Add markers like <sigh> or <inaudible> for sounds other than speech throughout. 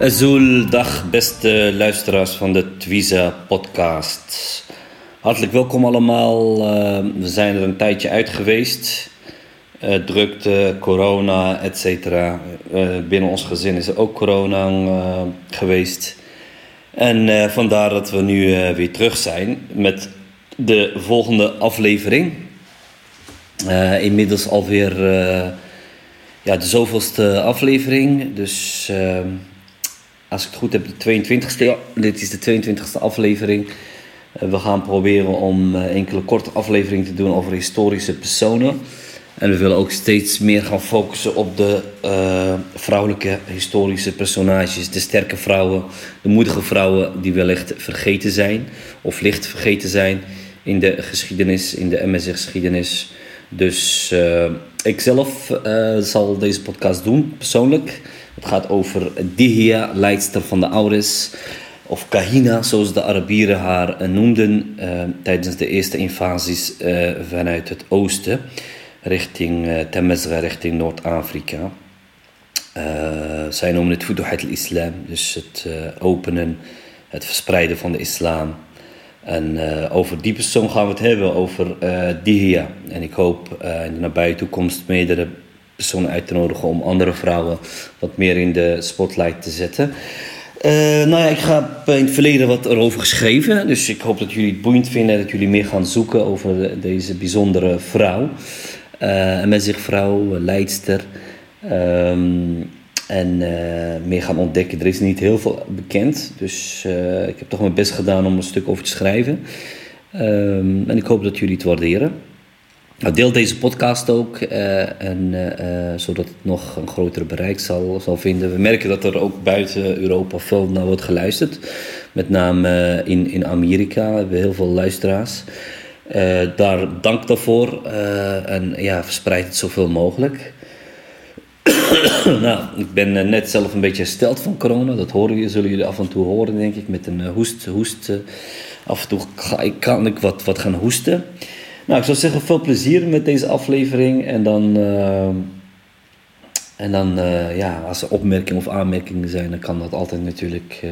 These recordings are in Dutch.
Azul, dag beste luisteraars van de Twiza podcast. Hartelijk welkom allemaal. Uh, we zijn er een tijdje uit geweest. Uh, drukte, corona, et cetera. Uh, binnen ons gezin is er ook corona geweest. En vandaar dat we nu weer terug zijn met de volgende aflevering. inmiddels alweer ja, de zoveelste aflevering. Dus als ik het goed heb, de 22e. Ja, dit is de 22e aflevering. Eh, we gaan proberen om eh, enkele korte afleveringen te doen over historische personen. En we willen ook steeds meer gaan focussen op de uh, vrouwelijke historische personages. De sterke vrouwen, de moedige vrouwen die wellicht vergeten zijn. Of licht vergeten zijn in de geschiedenis, in de MSR-geschiedenis. Dus uh, ik zelf zal deze podcast doen, persoonlijk. Het gaat over Dihya, leidster van de Auris. Of Kahina, zoals de Arabieren haar noemden uh, tijdens de eerste invasies uh, vanuit het oosten, richting uh, Temesra, richting Noord-Afrika. zij noemen het Fuduhat al-Islam, dus het openen, het verspreiden van de islam. En over die persoon gaan we het hebben, over Dihya. En ik hoop in de nabije toekomst meerdere personen uit te nodigen om andere vrouwen wat meer in de spotlight te zetten. Uh, nou ja, ik heb in het verleden wat erover geschreven. Dus ik hoop dat jullie het boeiend vinden. Dat jullie meer gaan zoeken over deze bijzondere vrouw. Uh, een zich vrouw, leidster. Um, en uh, meer gaan ontdekken. Er is niet heel veel bekend. Dus ik heb toch mijn best gedaan om een stuk over te schrijven. Um, en ik hoop dat jullie het waarderen. Nou, deel deze podcast ook, uh, en, uh, zodat het nog een groter bereik zal, zal vinden. We merken dat er ook buiten Europa veel naar wordt geluisterd. Met name in, in Amerika hebben we heel veel luisteraars. daar dank daarvoor en ja, verspreid het zoveel mogelijk. <coughs> nou, ik ben net zelf een beetje hersteld van corona. Dat horen jullie, zullen jullie af en toe horen, denk ik, met een hoest. hoest af en toe kan ik wat, wat gaan hoesten. Nou, ik zou zeggen, veel plezier met deze aflevering. En dan, uh, en dan uh, ja, als er opmerkingen of aanmerkingen zijn, dan kan dat altijd natuurlijk uh,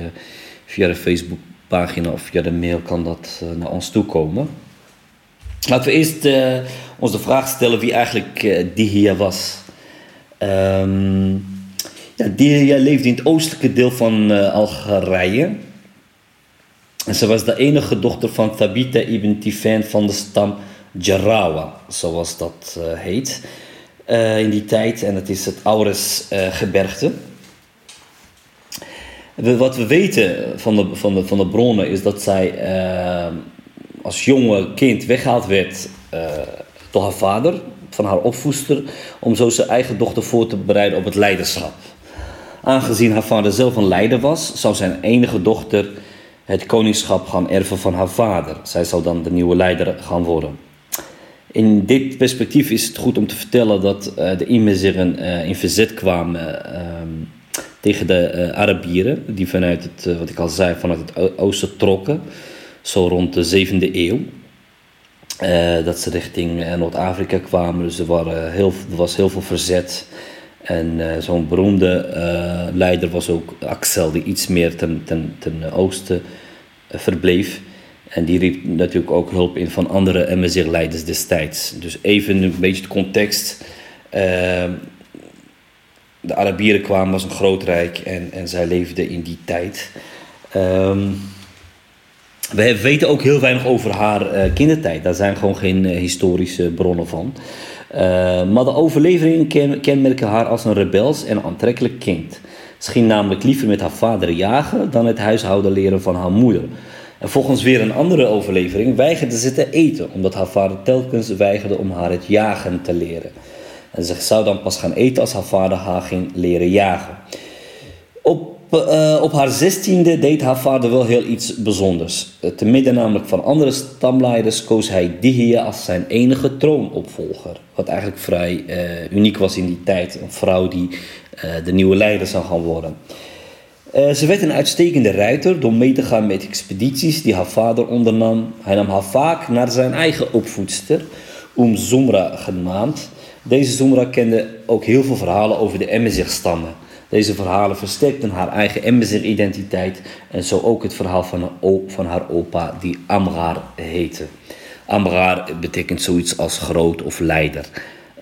via de Facebookpagina of via de mail kan dat naar ons toe komen. Laten we eerst ons de vraag stellen wie eigenlijk Dihia was. Um, ja, Dihia leefde in het oostelijke deel van Algerije. En ze was de enige dochter van Thabita ibn Tifan van de stam Jarawa, zoals dat uh, heet, uh, in die tijd. En het is het Aures-gebergte. Uh, wat we weten van de, van de, van de bronnen is dat zij als jonge kind weggehaald werd door haar vader, van haar opvoester, om zo zijn eigen dochter voor te bereiden op het leiderschap. Aangezien haar vader zelf een leider was, zou zijn enige dochter het koningschap gaan erven van haar vader. Zij zou dan de nieuwe leider gaan worden. In dit perspectief is het goed om te vertellen dat uh, de Imeziren uh, in verzet kwamen ehm, tegen de uh, Arabieren, die vanuit het, wat ik al zei, vanuit het oosten trokken, zo rond de 7e eeuw. dat ze richting Noord-Afrika kwamen, dus er, waren heel, was heel veel verzet. En zo'n beroemde leider was ook Axel, die iets meer ten, ten, ten oosten verbleef. En die riep natuurlijk ook hulp in van andere MSR-leiders destijds. Dus even een beetje de context. Ehm, de Arabieren kwamen als een groot rijk en, en zij leefden in die tijd. Ehm, we weten ook heel weinig over haar uh, kindertijd. Daar zijn gewoon geen uh, historische bronnen van. Uh, maar de overleveringen kenmerken haar als een rebels en aantrekkelijk kind. Ze namelijk liever met haar vader jagen dan het huishouden leren van haar moeder. En volgens weer een andere overlevering weigerde ze te eten, omdat haar vader telkens weigerde om haar het jagen te leren. En ze zou dan pas gaan eten als haar vader haar ging leren jagen. Op uh, op haar zestiende deed haar vader wel heel iets bijzonders. Te midden namelijk van andere stamleiders koos hij Dihya als zijn enige troonopvolger. Wat eigenlijk vrij uh, uniek was in die tijd. Een vrouw die de nieuwe leider zou gaan worden. Ze werd een uitstekende ruiter door mee te gaan met expedities die haar vader ondernam. Hij nam haar vaak naar zijn eigen opvoedster, Om Zumra genaamd. Deze Zumra kende ook heel veel verhalen over de Emezigh-stammen. Deze verhalen versterkten haar eigen Emezigh-identiteit en zo ook het verhaal van, van haar opa die Amrar heette. Amrar betekent zoiets als groot of leider.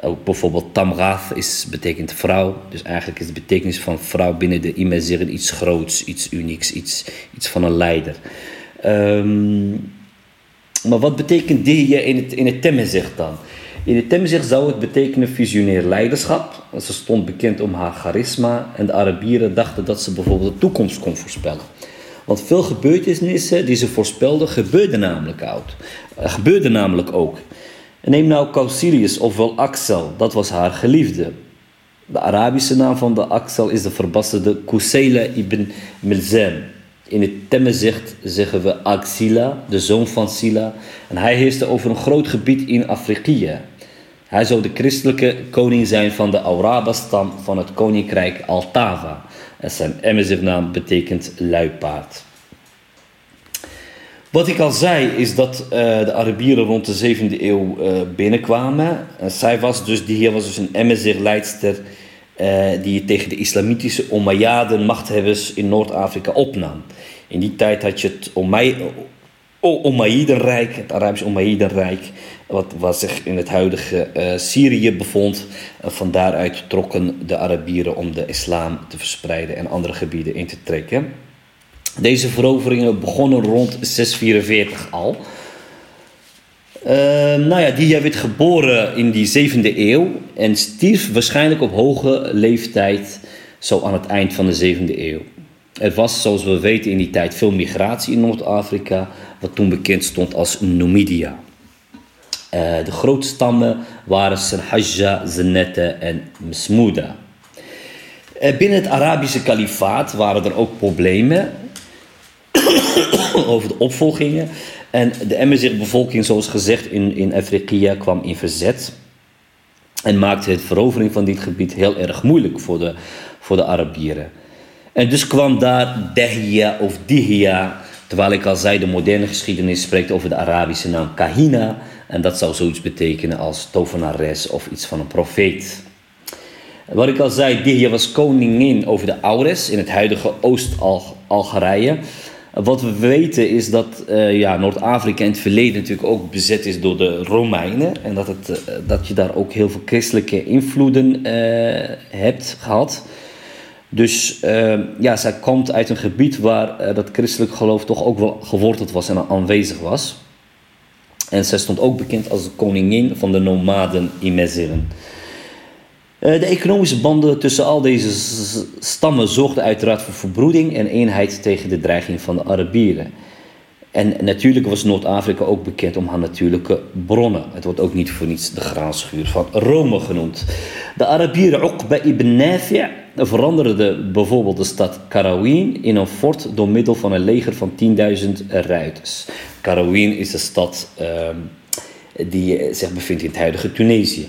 Ook bijvoorbeeld Tamrath is, betekent vrouw. Dus eigenlijk is de betekenis van vrouw binnen de Imezigh iets groots, iets unieks, iets, iets van een leider. Um, maar wat betekent die in het, in het dan? In het Temzig zou het betekenen visionair leiderschap. Ze stond bekend om haar charisma en de Arabieren dachten dat ze bijvoorbeeld de toekomst kon voorspellen. Want veel gebeurtenissen die ze voorspelden gebeurden namelijk, oud. Uh, gebeurden namelijk ook. Neem nou Causilius ofwel Axel, dat was haar geliefde. De Arabische naam van de Axel is de verbasterde Kusela ibn Milzem. In het Temmezicht zeggen we Axila, de zoon van Sila. En hij heerste over een groot gebied in Afrikië. Hij zou de christelijke koning zijn van de Auraba-stam van het koninkrijk Altava. En zijn Emezigh-naam betekent luipaard. Wat ik al zei is dat uh, de Arabieren rond de 7e eeuw uh, binnenkwamen. En zij was dus, die hier was dus een Emezigh-leidster uh, die tegen de islamitische Umayyaden machthebbers in Noord-Afrika opnam. In die tijd had je het het Arabisch Omayyadenrijk, wat, wat zich in het huidige Syrië bevond. Uh, van daaruit trokken de Arabieren om de islam te verspreiden en andere gebieden in te trekken. Deze veroveringen begonnen rond 644 al. Uh, nou ja, die werd geboren in die 7e eeuw en stierf waarschijnlijk op hoge leeftijd, zo aan het eind van de 7e eeuw. Er was, zoals we weten, in die tijd veel migratie in Noord-Afrika, wat toen bekend stond als Numidia. Uh, de grote stammen waren Sarhajja, Zenette en Masmuda. Uh, binnen het Arabische kalifaat waren er ook problemen <coughs> over de opvolgingen. En de Emezigh-bevolking, zoals gezegd in, in Afrika, kwam in verzet. En maakte het verovering van dit gebied heel erg moeilijk voor de, voor de Arabieren. En dus kwam daar Dehia of Dihia, terwijl ik al zei, de moderne geschiedenis spreekt over de Arabische naam Kahina. En dat zou zoiets betekenen als tovenares of iets van een profeet. Wat ik al zei, Dihia was koningin over de Aures in het huidige Oost-Algerije. Wat we weten is dat uh, ja, Noord-Afrika in het verleden natuurlijk ook bezet is door de Romeinen. En dat, het, uh, dat je daar ook heel veel christelijke invloeden uh, hebt gehad. Dus ja, zij komt uit een gebied waar dat christelijk geloof toch ook wel geworteld was en aanwezig was. En zij stond ook bekend als de koningin van de nomaden in Meziren. Eh, de economische banden tussen al deze stammen zorgden uiteraard voor verbroeding en eenheid tegen de dreiging van de Arabieren. En natuurlijk was Noord-Afrika ook bekend om haar natuurlijke bronnen. Het wordt ook niet voor niets de graanschuur van Rome genoemd. De Arabieren Uqba ibn Nafi' veranderden bijvoorbeeld de stad Karawin in een fort door middel van een leger van 10.000 ruiters. Karawin is de stad uh, die zich bevindt in het huidige Tunesië.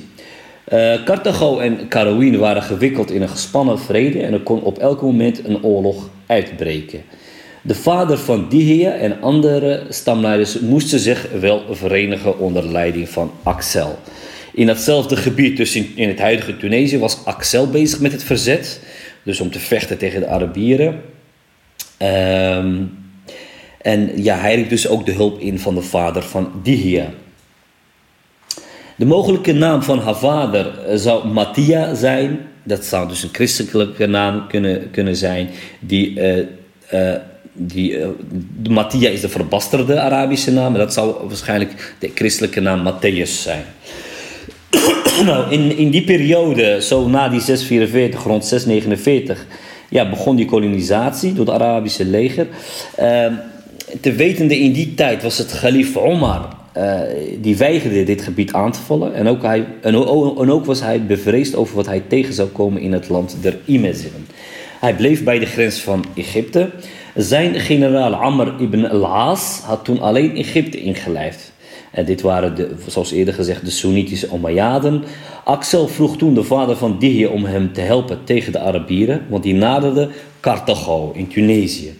Uh, Carthago en Karawin waren gewikkeld in een gespannen vrede en er kon op elk moment een oorlog uitbreken. De vader van Dihia en andere stamleiders moesten zich wel verenigen onder leiding van Axel. In datzelfde gebied, dus in, het huidige Tunesië, was Axel bezig met het verzet. Dus om te vechten tegen de Arabieren. Um, en ja, hij riep dus ook de hulp in van de vader van Dihia. De mogelijke naam van haar vader zou Mattia zijn. Dat zou dus een christelijke naam kunnen, kunnen zijn. Die, uh, uh, die, Mattia is de verbasterde Arabische naam. Dat zou waarschijnlijk de christelijke naam Matthäus zijn. <coughs> nou, in, in die periode, zo na die 644, rond 649, ja, begon die kolonisatie door het Arabische leger. Uh, te wetende in die tijd was het Khalif Omar, uh, die weigerde dit gebied aan te vallen. En ook, hij, en, ook was hij bevreesd over wat hij tegen zou komen in het land der Imeziren. Hij bleef bij de grens van Egypte. Zijn generaal Amr ibn al-As had toen alleen Egypte ingelijfd. En dit waren, de, zoals eerder gezegd, de Soenitische Umayyaden. Axel vroeg toen de vader van Dihya om hem te helpen tegen de Arabieren, want die naderden Carthago in Tunesië.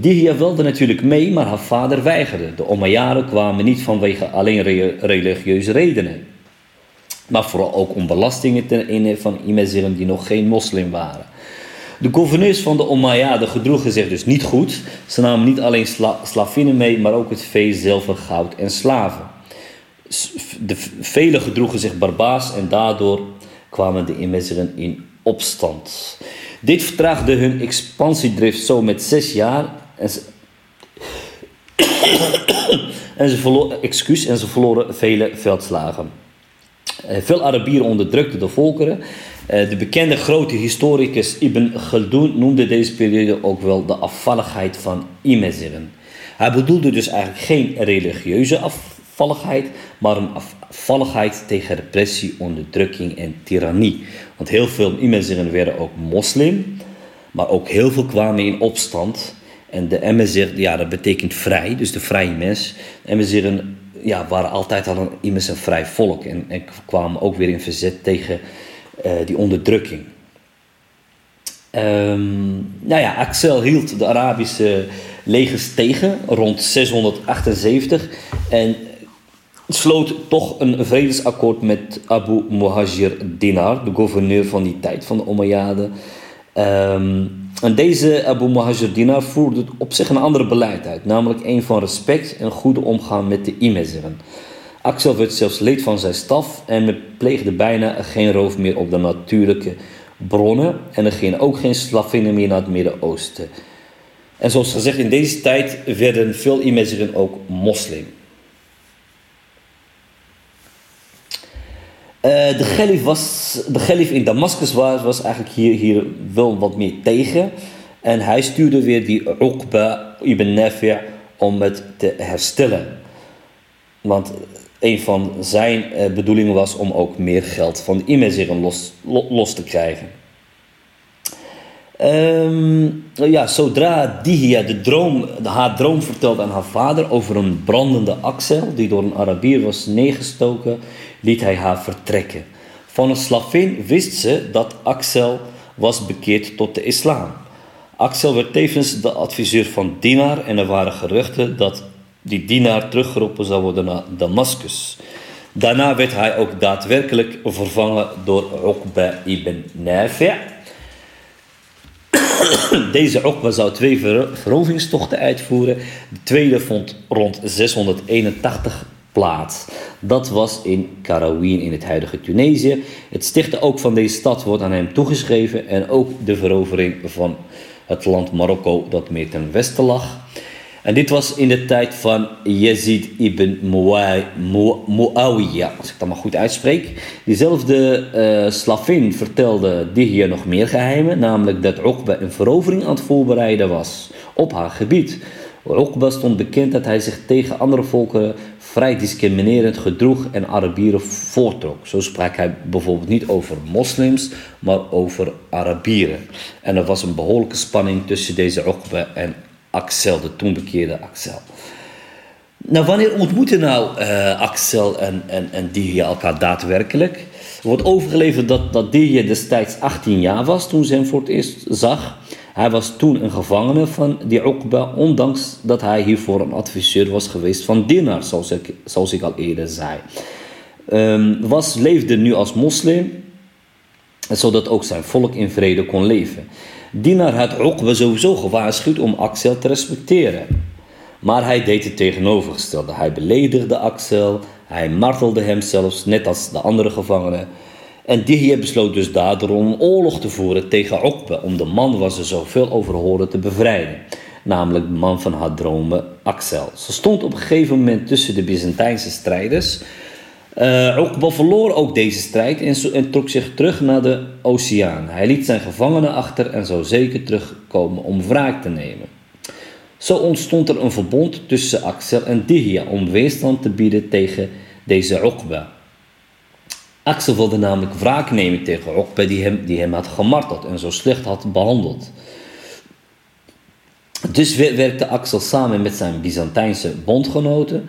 Dihya wilde natuurlijk mee, maar haar vader weigerde. De Umayyaden kwamen niet vanwege alleen religieuze redenen, maar vooral ook om belastingen te innen van Imeziren die nog geen moslim waren. De gouverneurs van de Umayyaden gedroegen zich dus niet goed. Ze namen niet alleen sla slavinnen mee, maar ook het vee, zilver, goud en slaven. De velen gedroegen zich barbaars en daardoor kwamen de Imeziren in opstand. Dit vertraagde hun expansiedrift zo met zes jaar en ze, en excuus, en ze verloren vele veldslagen. Eh, veel Arabieren onderdrukten de volkeren eh, de bekende grote historicus Ibn Khaldun noemde deze periode ook wel de afvalligheid van Imeziren. Hij bedoelde dus eigenlijk geen religieuze afvalligheid, maar een afvalligheid tegen repressie, onderdrukking en tirannie. Want heel veel Imeziren werden ook moslim, maar ook heel veel kwamen in opstand. En de Emezir, ja, dat betekent vrij, dus de vrije mens. De ja, waren altijd al een, immers een vrij volk en, en kwamen ook weer in verzet tegen eh, die onderdrukking. Um, nou ja, Axel hield de Arabische legers tegen rond 678 en sloot toch een vredesakkoord met Abu Muhajir Dinar, de gouverneur van die tijd van de Umayyaden. Um, en deze Abu Muhajir Dinar voerde op zich een ander beleid uit, namelijk een van respect en goede omgang met de Imeziren. Axel werd zelfs lid van zijn staf en pleegde bijna geen roof meer op de natuurlijke bronnen. En er gingen ook geen slavinnen meer naar het Midden-Oosten. En zoals gezegd, in deze tijd werden veel Imeziren ook moslim. Uh, de gelif was, de in Damascus was, was eigenlijk hier, hier wel wat meer tegen. En hij stuurde weer die Uqba ibn Nafi' om het te herstellen. Want een van zijn eh, bedoelingen was om ook meer geld van de Imeziren los, los te krijgen. Um, ja, zodra Dihia de droom, haar droom vertelde aan haar vader over een brandende Axel die door een Arabier was neergestoken, liet hij haar vertrekken. Van een slavin wist ze dat Axel was bekeerd tot de islam. Axel werd tevens de adviseur van Dinar en er waren geruchten dat die dienaar teruggeroepen zou worden naar Damascus. Daarna werd hij ook daadwerkelijk vervangen door Uqba ibn Nafi'. <coughs> Deze Uqba zou twee veroveringstochten uitvoeren. De tweede vond rond 681 plaats. Dat was in Karawin in het huidige Tunesië. Het stichten ook van deze stad wordt aan hem toegeschreven en ook de verovering van het land Marokko dat meer ten westen lag. En dit was in de tijd van Yazid ibn Muawiyah, als ik dat maar goed uitspreek. Diezelfde uh, slavin vertelde hier nog meer geheimen, namelijk dat Uqba een verovering aan het voorbereiden was op haar gebied. Uqba stond bekend dat hij zich tegen andere volken vrij discriminerend gedroeg en Arabieren voortrok. Zo sprak hij bijvoorbeeld niet over moslims, maar over Arabieren. En er was een behoorlijke spanning tussen deze Uqba en Axel, de toen bekeerde Axel. Nou, wanneer ontmoeten nou uh, Axel en, en, en elkaar daadwerkelijk? Er wordt overgeleverd dat, dat destijds 18 jaar was toen ze hem voor het eerst zag. Hij was toen een gevangene van die Uqba, ondanks dat hij hiervoor een adviseur was geweest van Dinar, zoals ik, al eerder zei. Um, was, leefde nu als moslim, zodat ook zijn volk in vrede kon leven. Dinar had Uqba sowieso gewaarschuwd om Axel te respecteren. Maar hij deed het tegenovergestelde. Hij beledigde Axel, hij martelde hem zelfs, net als de andere gevangenen. En Dihya besloot dus daardoor om een oorlog te voeren tegen Uqba, om de man waar ze zoveel over hoorden te bevrijden. Namelijk de man van haar dromen, Axel. Ze stond op een gegeven moment tussen de Byzantijnse strijders uh, Uqba verloor ook deze strijd en, trok zich terug naar de oceaan. Hij liet zijn gevangenen achter en zou zeker terugkomen om wraak te nemen. Zo ontstond er een verbond tussen Axel en Dihya om weerstand te bieden tegen deze Uqba. Axel wilde namelijk wraak nemen tegen Okbe die hem, die hem had gemarteld en zo slecht had behandeld. Dus werkte Axel samen met zijn Byzantijnse bondgenoten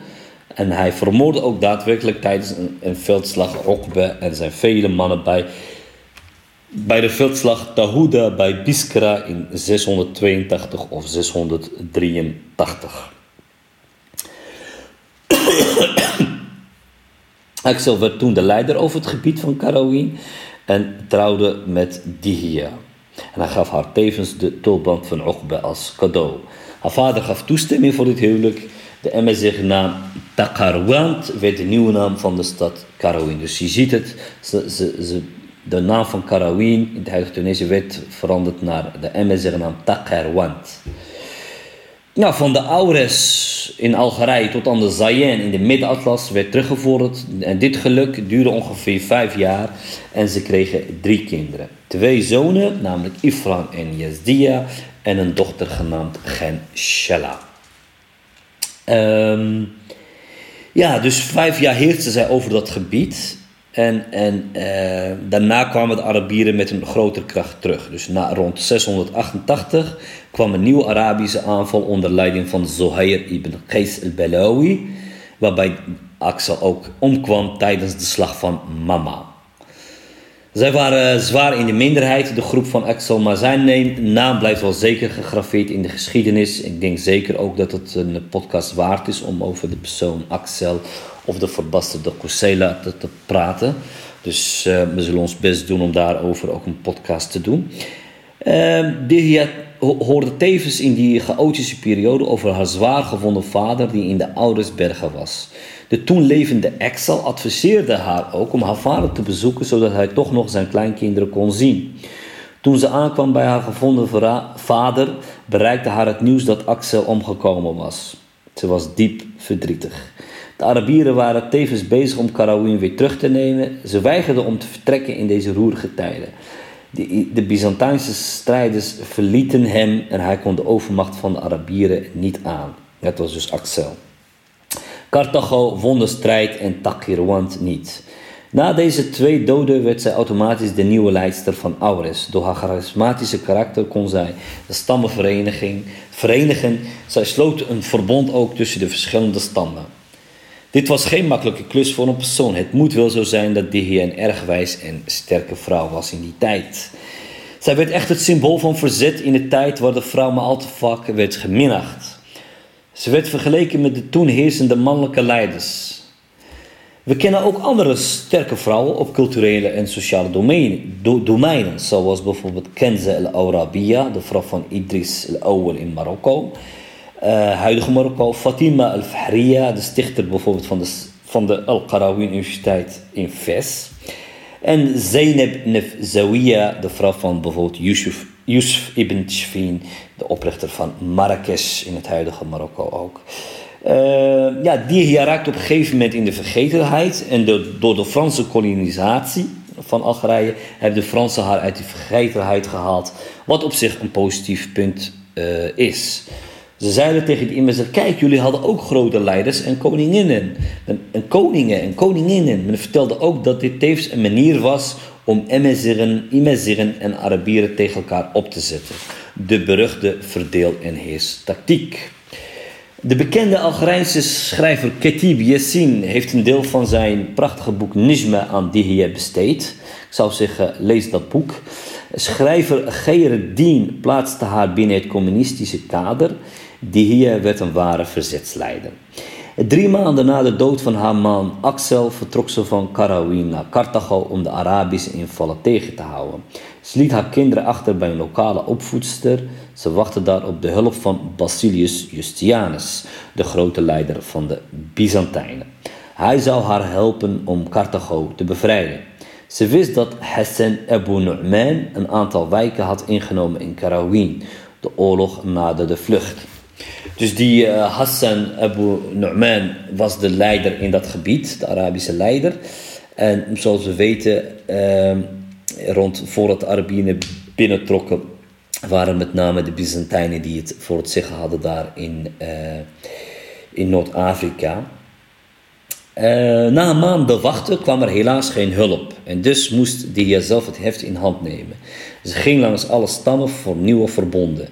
en hij vermoordde ook daadwerkelijk tijdens een, een veldslag Okbe en zijn vele mannen bij, bij de veldslag Tahuda bij Biskra in 682 of 683. Axel werd toen de leider over het gebied van Karawin en trouwde met Dihia. En hij gaf haar tevens de tulband van Uqba als cadeau. Haar vader gaf toestemming voor dit huwelijk. De Amazigh naam Takarwant werd de nieuwe naam van de stad Karawin. Dus je ziet het, ze, ze, de naam van Karawin in de huidige Tunesië werd veranderd naar de Amazigh naam Takarwant. Nou, van de Aures in Algerije tot aan de Zayen in de Midden-Atlas werd teruggevorderd. En dit geluk duurde ongeveer vijf jaar en ze kregen drie kinderen. Twee zonen, namelijk Ifran en Yazdia, en een dochter genaamd Gen Shella. Um, ja, dus vijf jaar heerste zij over dat gebied. En, en uh, daarna kwamen de Arabieren met een grotere kracht terug. Dus na, rond 688 kwam een nieuwe Arabische aanval onder leiding van Zohair ibn Qais al-Balawi, waarbij Axel ook omkwam tijdens de slag van Mama. Zij waren zwaar in de minderheid, de groep van Axel, maar zijn naam blijft wel zeker gegraveerd in de geschiedenis. Ik denk zeker ook dat het een podcast waard is om over de persoon Axel of de verbasterde Kusela te, te praten. Dus uh, we zullen ons best doen om daarover ook een podcast te doen. Uh, hoorde tevens in die chaotische periode over haar zwaar gevonden vader die in de Oudersbergen was. De toen levende Axel adviseerde haar ook om haar vader te bezoeken zodat hij toch nog zijn kleinkinderen kon zien. Toen ze aankwam bij haar gevonden vader, bereikte haar het nieuws dat Axel omgekomen was. Ze was diep verdrietig. De Arabieren waren tevens bezig om Karawin weer terug te nemen. Ze weigerden om te vertrekken in deze roerige tijden. De, Byzantijnse strijders verlieten hem en hij kon de overmacht van de Arabieren niet aan. Dat was dus Axel. Carthago won de strijd en Takirwant niet. Na deze twee doden werd zij automatisch de nieuwe leidster van Auris. Door haar charismatische karakter kon zij de stammen verenigen. Zij sloot een verbond ook tussen de verschillende stammen. Dit was geen makkelijke klus voor een persoon. Het moet wel zo zijn dat Dihya een erg wijs en sterke vrouw was in die tijd. Zij werd echt het symbool van verzet in de tijd waar de vrouw maar al te vaak werd geminacht. Ze werd vergeleken met de toen heersende mannelijke leiders. We kennen ook andere sterke vrouwen op culturele en sociale domeinen, domeinen zoals bijvoorbeeld Kenza el-Arabiya, de vrouw van Idris el-Awwal in Marokko. Uh, huidige Marokko, Fatima al-Fahriya, de stichter bijvoorbeeld van de, van de Al-Qarawin Universiteit in Fes. En Zainab Nefzawiya, de vrouw van bijvoorbeeld Yusuf, Yusuf ibn Tshfin, de oprichter van Marrakesh in het huidige Marokko ook. Uh, ja, die raakt op een gegeven moment in de vergetelheid. En door de Franse kolonisatie van Algerije hebben de Fransen haar uit die vergetelheid gehaald. Wat op zich een positief punt uh, is. Ze zeiden tegen de immers, kijk, jullie hadden ook grote leiders en koninginnen. En, en koningen en koninginnen. Men vertelde ook dat dit tevens een manier was om Emezeren, Imezeren en Arabieren tegen elkaar op te zetten. De beruchte verdeel- en heers tactiek. De bekende Algerijnse schrijver Ketib Yassin heeft een deel van zijn prachtige boek Nijma aan Dihya besteed. Ik zou zeggen, lees dat boek. Schrijver Dien plaatste haar binnen het communistische kader Dihia werd een ware verzetsleider. Drie maanden na de dood van haar man Axel vertrok ze van Karawin naar Carthago om de Arabische invallen tegen te houden. Ze liet haar kinderen achter bij een lokale opvoedster. Ze wachtte daar op de hulp van Basilius Justianus, de grote leider van de Byzantijnen. Hij zou haar helpen om Carthago te bevrijden. Ze wist dat Hassan Abu Nu'man een aantal wijken had ingenomen in Karawin. De oorlog naderde de vlucht. Dus die uh, Hassan Abu Nu'man was de leider in dat gebied, de Arabische leider. En zoals we weten, uh, rond voordat de Arabieren binnentrokken, waren met name de Byzantijnen die het voor het zeggen hadden daar in, uh, in Noord-Afrika. Uh, na een maand bewachten kwam er helaas geen hulp. En dus moest Dihya zelf het heft in hand nemen. Ze ging langs alle stammen voor nieuwe verbonden.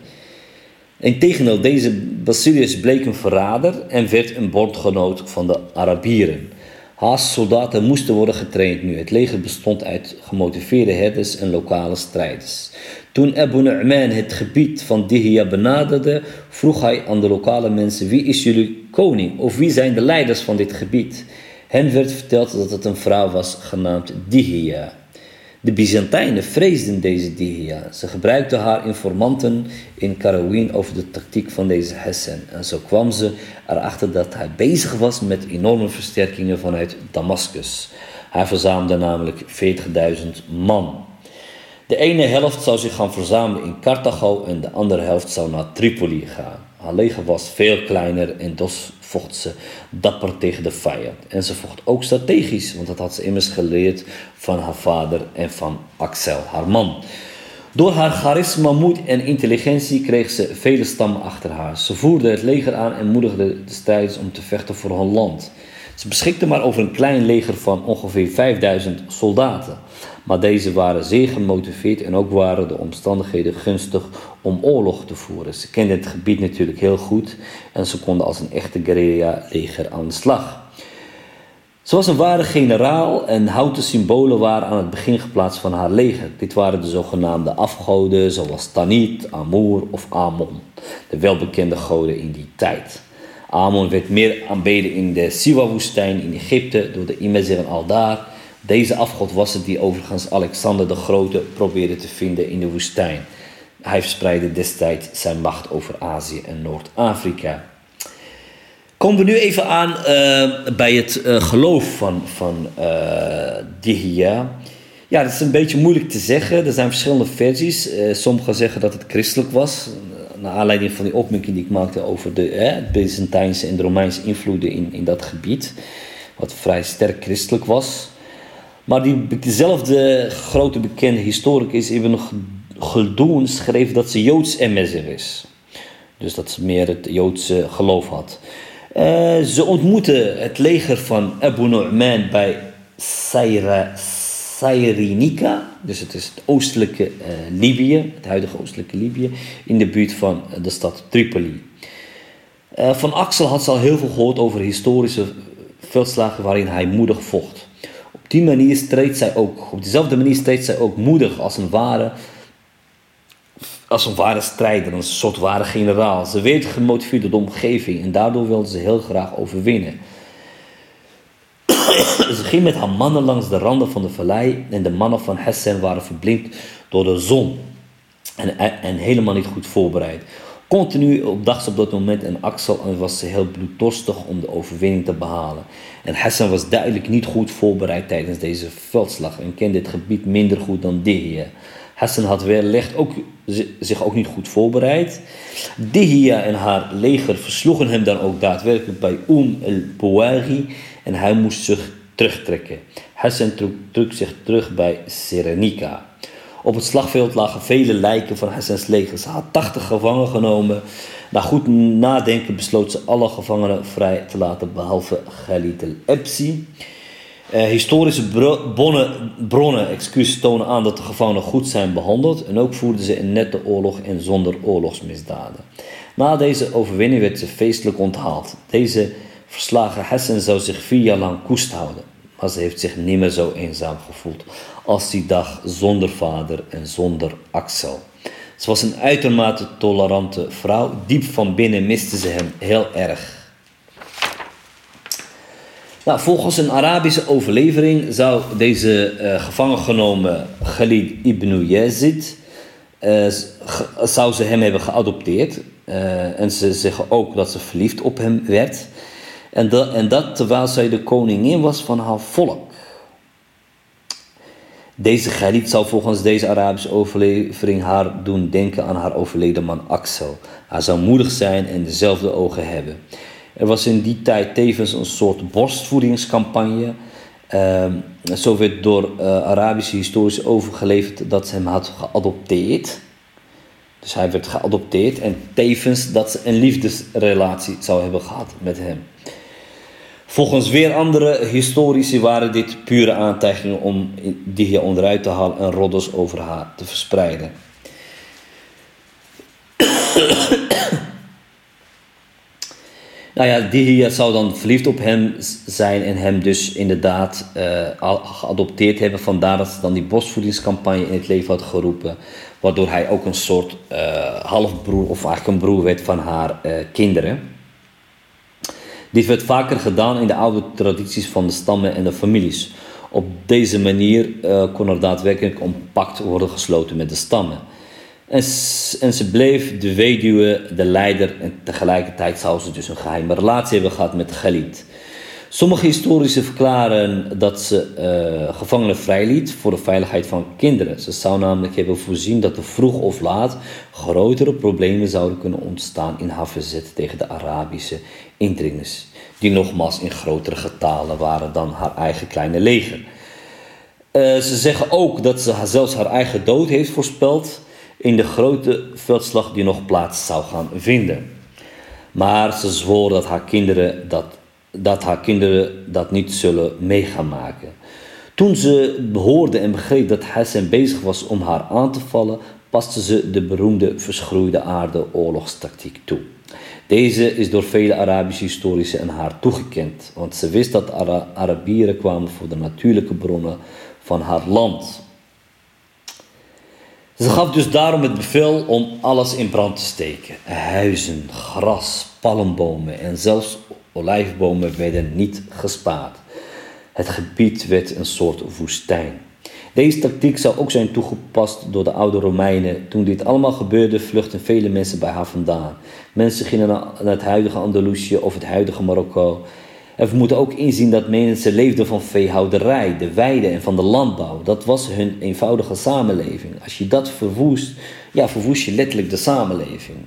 Integendeel, deze Basilius bleek een verrader en werd een bondgenoot van de Arabieren. Haas soldaten moesten worden getraind nu. Het leger bestond uit gemotiveerde herders en lokale strijders. Toen Abu Nu'man het gebied van Dihya benaderde, vroeg hij aan de lokale mensen: Wie is jullie koning? Of wie zijn de leiders van dit gebied? Hen werd verteld dat het een vrouw was genaamd Dihya. De Byzantijnen vreesden deze Dihya. Ze gebruikten haar informanten in Karawin over de tactiek van deze Hassan. En zo kwam ze erachter dat hij bezig was met enorme versterkingen vanuit Damascus. Hij verzamelde namelijk 40.000 man. De ene helft zou zich gaan verzamelen in Carthago en de andere helft zou naar Tripoli gaan. Haar leger was veel kleiner en dus vocht ze dapper tegen de vijand. En ze vocht ook strategisch, want dat had ze immers geleerd van haar vader en van Axel, haar man. Door haar charisma, moed en intelligentie kreeg ze vele stammen achter haar. Ze voerde het leger aan en moedigde de strijders om te vechten voor hun land. Ze beschikte maar over een klein leger van ongeveer 5000 soldaten. Maar deze waren zeer gemotiveerd en ook waren de omstandigheden gunstig om oorlog te voeren. Ze kenden het gebied natuurlijk heel goed en ze konden als een echte guerrilla-leger aan de slag. Ze was een ware generaal en houten symbolen waren aan het begin geplaatst van haar leger. Dit waren de zogenaamde afgoden zoals Tanit, Amur of Amon, de welbekende goden in die tijd. Amon werd meer aanbeden in de Siwa-woestijn in Egypte door de Imezir al-Dar deze afgod was het die overigens Alexander de Grote probeerde te vinden in de woestijn. Hij verspreidde destijds zijn macht over Azië en Noord-Afrika. Komen we nu even aan uh, bij het uh, geloof van, van Dihya. Ja, dat is een beetje moeilijk te zeggen. Er zijn verschillende versies. sommigen zeggen dat het christelijk was. Naar aanleiding van die opmerking die ik maakte over de eh, Byzantijnse en de Romeinse invloeden in, in dat gebied. Wat vrij sterk christelijk was. Maar die, dezelfde grote bekende historicus Ibn Khaldun schreef dat ze Joods emmezer is. Dus dat ze meer het Joodse geloof had. Uh, ze ontmoette het leger van Abu Nu'man bij Sayra. Dus het is het oostelijke uh, Libië, het huidige oostelijke Libië, in de buurt van de stad Tripoli. Uh, van Axel had ze al heel veel gehoord over historische veldslagen waarin hij moedig vocht die manier streed zij ook, op dezelfde manier streed zij ook moedig als een ware, als een ware strijder, een soort ware generaal. Ze werd gemotiveerd door de omgeving en daardoor wilde ze heel graag overwinnen. <coughs> ze ging met haar mannen langs de randen van de vallei en de mannen van Hessen waren verblind door de zon en, en helemaal niet goed voorbereid. Continu op dag op dat moment en Axel was ze heel bloeddorstig om de overwinning te behalen. En Hassan was duidelijk niet goed voorbereid tijdens deze veldslag en kende het gebied minder goed dan Dihya. Hassan had wellicht ook, zich ook niet goed voorbereid. Dihya en haar leger versloegen hem dan ook daadwerkelijk bij Um el-Bouwari en hij moest zich terugtrekken. Hassan trok, trok zich terug bij Serenica. Op het slagveld lagen vele lijken van Hassans leger. Ze had 80 gevangen genomen. Na goed nadenken besloot ze alle gevangenen vrij te laten, behalve Khalid el-Ebsi. Eh, historische bronnen, bronnen excuus, tonen aan dat de gevangenen goed zijn behandeld en ook voerden ze een nette oorlog en zonder oorlogsmisdaden. Na deze overwinning werd ze feestelijk onthaald. Deze verslagen Hassan zou zich vier jaar lang koest houden, maar ze heeft zich niet meer zo eenzaam gevoeld als die dag zonder vader en zonder Axel. Ze was een uitermate tolerante vrouw. Diep van binnen miste ze hem heel erg. Nou, volgens een Arabische overlevering zou deze uh, gevangen genomen Khalid ibn Yazid uh, zou ze hem hebben geadopteerd. Uh, en ze zeggen ook dat ze verliefd op hem werd. En, de, en dat terwijl zij de koningin was van haar volk. Deze Khalid zou volgens deze Arabische overlevering haar doen denken aan haar overleden man Axel. Hij zou moedig zijn en dezelfde ogen hebben. Er was in die tijd tevens een soort borstvoedingscampagne. Uh, zo werd door uh, Arabische historici overgeleverd dat ze hem had geadopteerd. Dus hij werd geadopteerd en tevens dat ze een liefdesrelatie zou hebben gehad met hem. Volgens weer andere historici waren dit pure aantijgingen om hier onderuit te halen en roddels over haar te verspreiden. <coughs> nou ja, zou dan verliefd op hem zijn en hem dus inderdaad uh, geadopteerd hebben. Vandaar dat ze dan die bosvoedingscampagne in het leven had geroepen. Waardoor hij ook een soort uh, halfbroer of eigenlijk een broer werd van haar uh, kinderen. Dit werd vaker gedaan in de oude tradities van de stammen en de families. Op deze manier uh, kon er daadwerkelijk een pact worden gesloten met de stammen. En, en, ze bleef de weduwe, de leider en tegelijkertijd zou ze dus een geheime relatie hebben gehad met Khalid. Sommige historici verklaren dat ze uh, gevangenen vrijliet voor de veiligheid van kinderen. Ze zou namelijk hebben voorzien dat er vroeg of laat grotere problemen zouden kunnen ontstaan in haar verzet tegen de Arabische indringers, die nogmaals in grotere getalen waren dan haar eigen kleine leger. Uh, ze zeggen ook dat ze zelfs haar eigen dood heeft voorspeld in de grote veldslag die nog plaats zou gaan vinden. Maar ze zwoer dat haar kinderen dat dat haar kinderen dat niet zullen meegaan maken. Toen ze hoorde en begreep dat Hassan bezig was om haar aan te vallen, paste ze de beroemde verschroeide aarde oorlogstactiek toe. Deze is door vele Arabische historici aan haar toegekend, want ze wist dat Ara Arabieren kwamen voor de natuurlijke bronnen van haar land. Ze gaf dus daarom het bevel om alles in brand te steken: huizen, gras, palmbomen en zelfs Olijfbomen werden niet gespaard. Het gebied werd een soort woestijn. Deze tactiek zou ook zijn toegepast door de oude Romeinen. Toen dit allemaal gebeurde, vluchtten vele mensen bij haar vandaan. Mensen gingen naar het huidige Andalusië of het huidige Marokko. En we moeten ook inzien dat mensen leefden van veehouderij, de weide en van de landbouw. Dat was hun eenvoudige samenleving. Als je dat verwoest, ja, verwoest je letterlijk de samenleving.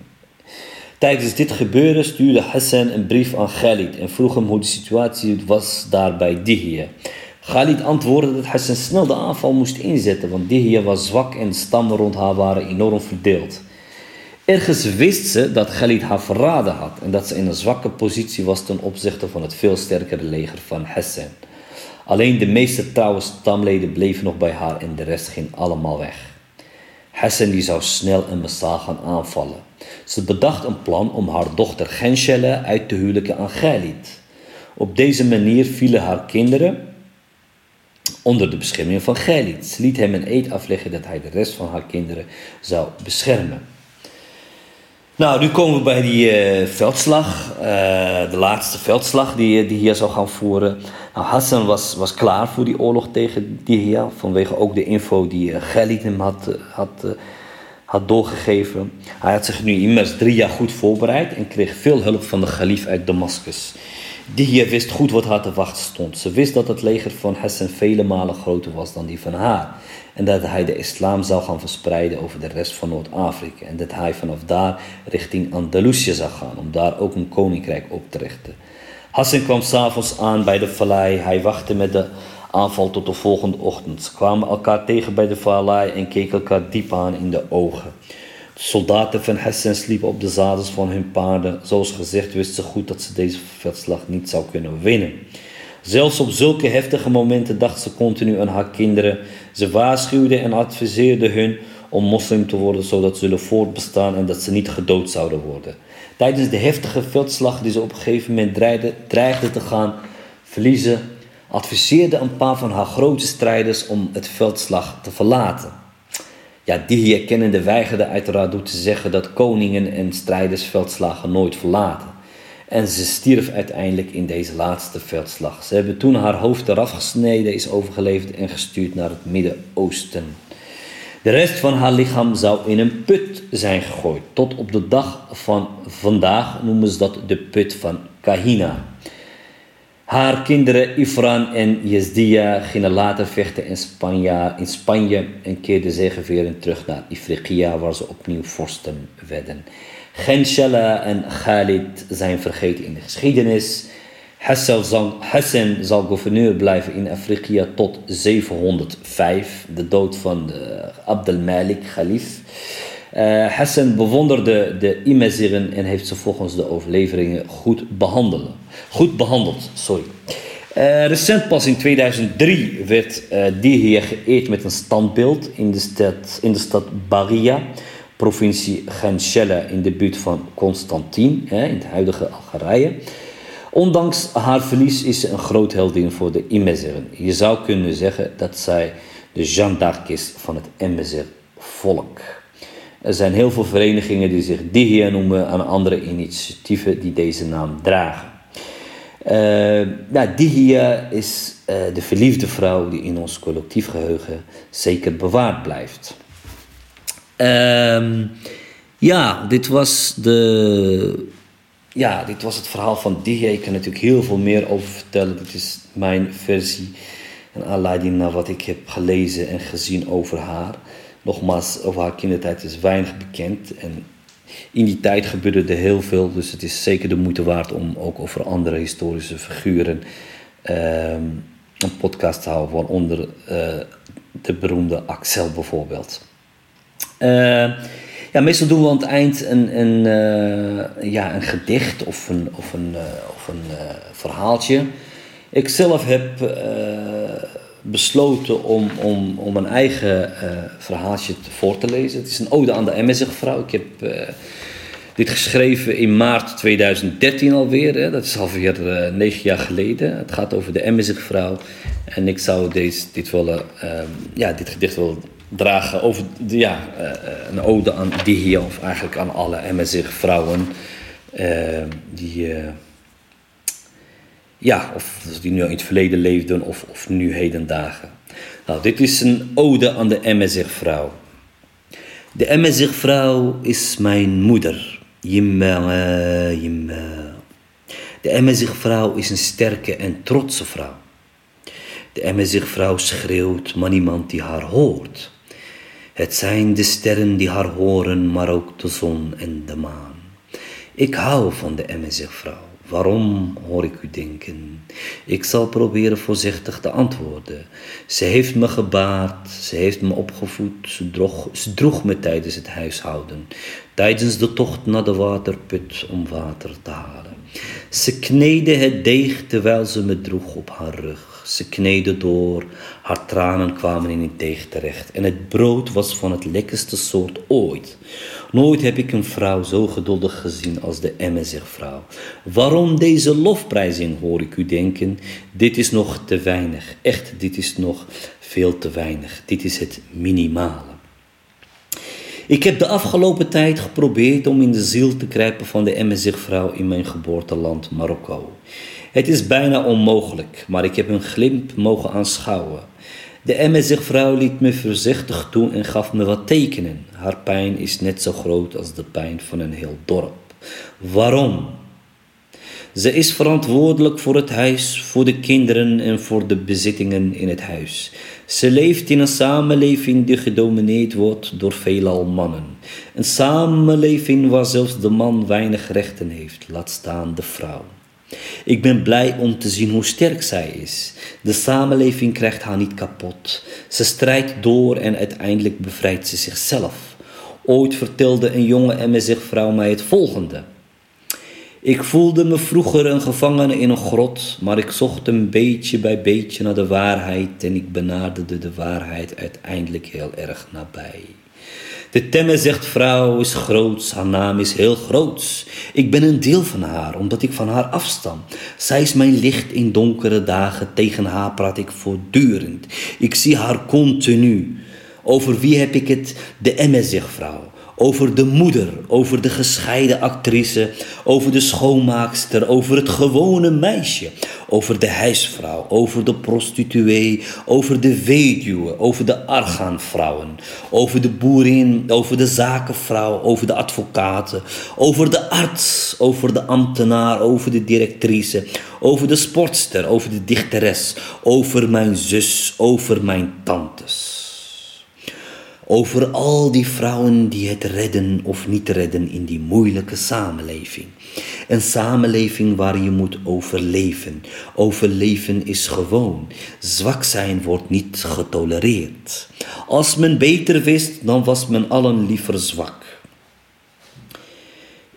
Tijdens dit gebeuren stuurde Hassan een brief aan Khalid en vroeg hem hoe de situatie was daar bij Dihya. Khalid antwoordde dat Hassan snel de aanval moest inzetten, want Dihya was zwak en de stammen rond haar waren enorm verdeeld. Ergens wist ze dat Khalid haar verraden had en dat ze in een zwakke positie was ten opzichte van het veel sterkere leger van Hassan. Alleen de meeste trouwe stamleden bleven nog bij haar en de rest ging allemaal weg. Hassan die zou snel en massaal gaan aanvallen. Ze bedacht een plan om haar dochter Genshele uit te huwelijken aan Khalid. Op deze manier vielen haar kinderen onder de bescherming van Khalid. Ze liet hem een eed afleggen dat hij de rest van haar kinderen zou beschermen. Nou, nu komen we bij die uh, veldslag, uh, de laatste veldslag die, die hier zou gaan voeren. Nou, Hassan was, was klaar voor die oorlog tegen Dihya, vanwege ook de info die uh, hem had, had, had doorgegeven. Hij had zich nu immers drie jaar goed voorbereid en kreeg veel hulp van de kalif uit Damascus. Dihya wist goed wat haar te wachten stond. Ze wist dat het leger van Hassan vele malen groter was dan die van haar en dat hij de islam zou gaan verspreiden over de rest van Noord-Afrika en dat hij vanaf daar richting Andalusië zou gaan om daar ook een koninkrijk op te richten. Hassan kwam s'avonds aan bij de vallei. Hij wachtte met de aanval tot de volgende ochtend. Ze kwamen elkaar tegen bij de vallei en keken elkaar diep aan in de ogen. De soldaten van Hassan sliepen op de zadels van hun paarden. Zoals gezegd wisten ze goed dat ze deze veldslag niet zou kunnen winnen. Zelfs op zulke heftige momenten dacht ze continu aan haar kinderen. Ze waarschuwde en adviseerde hun om moslim te worden zodat ze zullen voortbestaan en dat ze niet gedood zouden worden. Tijdens de heftige veldslag die ze op een gegeven moment dreigde, dreigde te gaan verliezen, adviseerde een paar van haar grote strijders om het veldslag te verlaten. Ja, die herkennende weigerde uiteraard door te zeggen dat koningen en strijders veldslagen nooit verlaten. En ze stierf uiteindelijk in deze laatste veldslag. Ze hebben toen haar hoofd eraf gesneden, is overgeleverd en gestuurd naar het Midden-Oosten. De rest van haar lichaam zou in een put zijn gegooid. Tot op de dag van vandaag noemen ze dat de put van Kahina. Haar kinderen Ifran en Yezdia gingen later vechten in Spanje, in Spanje en keerden zegeverend terug naar Ifriqiya, waar ze opnieuw vorsten werden. Genshela en Khalid zijn vergeten in de geschiedenis. Hassan zal, gouverneur blijven in Afrika tot 705, de dood van Abdel Malik, Khalif. Uh, Hassan bewonderde de Imeziren en heeft ze volgens de overleveringen goed, behandelen. goed behandeld. Sorry. Uh, recent pas in 2003 werd uh, Dihya geëerd met een standbeeld in de stad, in de stad Baria, provincie Genshelle in de buurt van Constantin, in het huidige Algerije. Ondanks haar verlies is ze een groot heldin voor de Imezeren. Je zou kunnen zeggen dat zij de Jeanne d'Arc is van het Emezer volk. Er zijn heel veel verenigingen die zich Dihia noemen en andere initiatieven die deze naam dragen. Uh, nou, Dihia is uh, de verliefde vrouw die in ons collectief geheugen zeker bewaard blijft. Uh, ja, dit was, de, ja, dit was het verhaal van Dihia. Ik kan natuurlijk heel veel meer over vertellen. Dit is mijn versie en aanleiding naar wat ik heb gelezen en gezien over haar. Nogmaals, over haar kindertijd is weinig bekend. En in die tijd gebeurde er heel veel. Dus het is zeker de moeite waard om ook over andere historische figuren ehm, een podcast te houden. Waaronder uh, de beroemde Axel bijvoorbeeld. Uh, ja, meestal doen we aan het eind een, een, uh, ja, een gedicht of een, of een, of een verhaaltje. Ik zelf heb besloten om, om, om een eigen uh, verhaaltje voor te lezen. Het is een ode aan de MSG-vrouw. Ik heb uh, dit geschreven in maart 2013 alweer. Hè. Dat is alweer uh, negen jaar geleden. Het gaat over de MSG-vrouw. En ik zou deze, dit, willen, ehm, ja, dit gedicht willen dragen over ja, een ode aan die hier, of eigenlijk aan alle MSG-vrouwen ehm, die ja, of die nu in het verleden leefden of, of nu hedendagen. Nou, dit is een ode aan de MSR-vrouw. De MSR-vrouw is mijn moeder. Jimma, jimma. De MSR-vrouw is een sterke en trotse vrouw. De MSR-vrouw schreeuwt, maar niemand die haar hoort. Het zijn de sterren die haar horen, maar ook de zon en de maan. Ik hou van de MSR-vrouw. Waarom hoor ik u denken? Ik zal proberen voorzichtig te antwoorden. Ze heeft me gebaard, ze heeft me opgevoed, ze droeg, ze droeg me tijdens het huishouden, tijdens de tocht naar de waterput om water te halen. Ze kneedde het deeg terwijl ze me droeg op haar rug. Ze kneedde door, haar tranen kwamen in het deeg terecht en het brood was van het lekkerste soort ooit. Nooit heb ik een vrouw zo geduldig gezien als de MSR-vrouw. Waarom deze lofprijzing, hoor ik u denken? Dit is nog te weinig. Echt, dit is nog veel te weinig. Dit is het minimale. Ik heb de afgelopen tijd geprobeerd om in de ziel te kruipen van de MSR-vrouw in mijn geboorteland Marokko. Het is bijna onmogelijk, maar ik heb een glimp mogen aanschouwen. De MSG-vrouw liet me voorzichtig toe en gaf me wat tekenen. Haar pijn is net zo groot als de pijn van een heel dorp. Waarom? Ze is verantwoordelijk voor het huis, voor de kinderen en voor de bezittingen in het huis. Ze leeft in een samenleving die gedomineerd wordt door veelal mannen. Een samenleving waar zelfs de man weinig rechten heeft, laat staan de vrouw. Ik ben blij om te zien hoe sterk zij is. De samenleving krijgt haar niet kapot. Ze strijdt door en uiteindelijk bevrijdt ze zichzelf. Ooit vertelde een jonge MSG-vrouw mij het volgende. Ik voelde me vroeger een gevangene in een grot, maar ik zocht een beetje bij beetje naar de waarheid en ik benaderde de waarheid uiteindelijk heel erg nabij. De temme zegt vrouw is groots, haar naam is heel groots. Ik ben een deel van haar, omdat ik van haar afstam. Zij is mijn licht in donkere dagen, tegen haar praat ik voortdurend. Ik zie haar continu. Over wie heb ik het? De emme zegt vrouw over de moeder, over de gescheiden actrice, over de schoonmaakster, over het gewone meisje, over de huisvrouw, over de prostituee, over de weduwe, over de argaanvrouwen, over de boerin, over de zakenvrouw, over de advocaten, over de arts, over de ambtenaar, over de directrice, over de sportster, over de dichteres, over mijn zus, over mijn tantes. Over al die vrouwen die het redden of niet redden in die moeilijke samenleving. Een samenleving waar je moet overleven. Overleven is gewoon. Zwak zijn wordt niet getolereerd. Als men beter wist, dan was men allen liever zwak.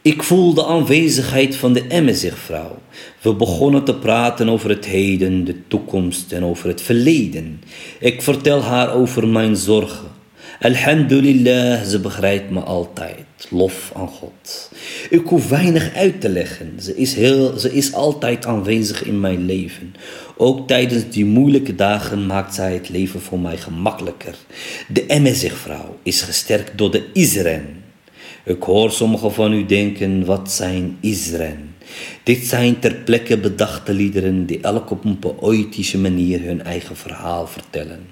Ik voel de aanwezigheid van de Emmezigvrouw. We begonnen te praten over het heden, de toekomst en over het verleden. Ik vertel haar over mijn zorgen. Alhamdulillah, ze begrijpt me altijd. Lof aan God. Ik hoef weinig uit te leggen. Ze is, heel, ze is altijd aanwezig in mijn leven. Ook tijdens die moeilijke dagen maakt zij het leven voor mij gemakkelijker. De Emmezigvrouw is gesterkt door de Isren. Ik hoor sommigen van u denken, wat zijn Isren? Dit zijn ter plekke bedachte liederen die elk op een poëtische manier hun eigen verhaal vertellen.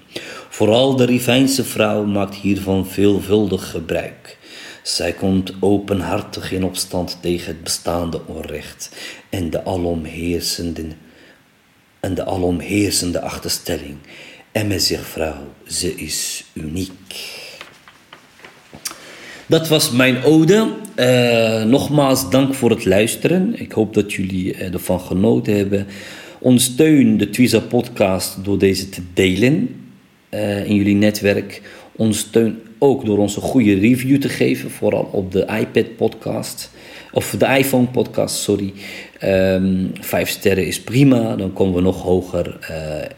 Vooral de Rivijnse vrouw maakt hiervan veelvuldig gebruik. Zij komt openhartig in opstand tegen het bestaande onrecht en de alomheersende, en de alomheersende achterstelling. En zich vrouw, ze is uniek. Dat was mijn ode. Uh, nogmaals dank voor het luisteren. Ik hoop dat jullie uh, ervan genoten hebben. Ondersteun de Twiza podcast door deze te delen uh, in jullie netwerk. Ondersteun ook door ons een goede review te geven, vooral op de iPad podcast. Of de iPhone podcast, sorry. Um, vijf sterren is prima. Dan komen we nog hoger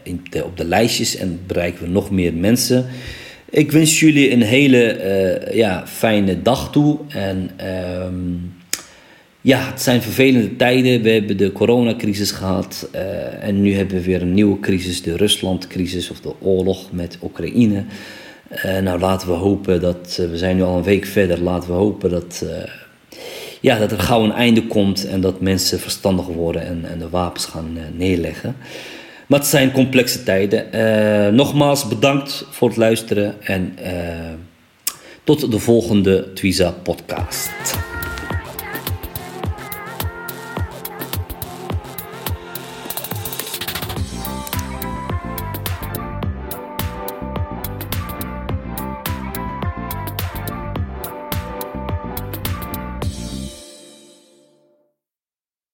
in de, op de lijstjes en bereiken we nog meer mensen. Ik wens jullie een hele uh, ja, fijne dag toe. En um, ja, het zijn vervelende tijden. We hebben de coronacrisis gehad. Uh, en nu hebben we weer een nieuwe crisis, de Ruslandcrisis of de oorlog met Oekraïne. Uh, nou, laten we hopen dat, we zijn nu al een week verder, laten we hopen dat, ja, dat er gauw een einde komt en dat mensen verstandig worden en, en de wapens gaan neerleggen. Maar het zijn complexe tijden. Nogmaals bedankt voor het luisteren en tot de volgende Twiza podcast.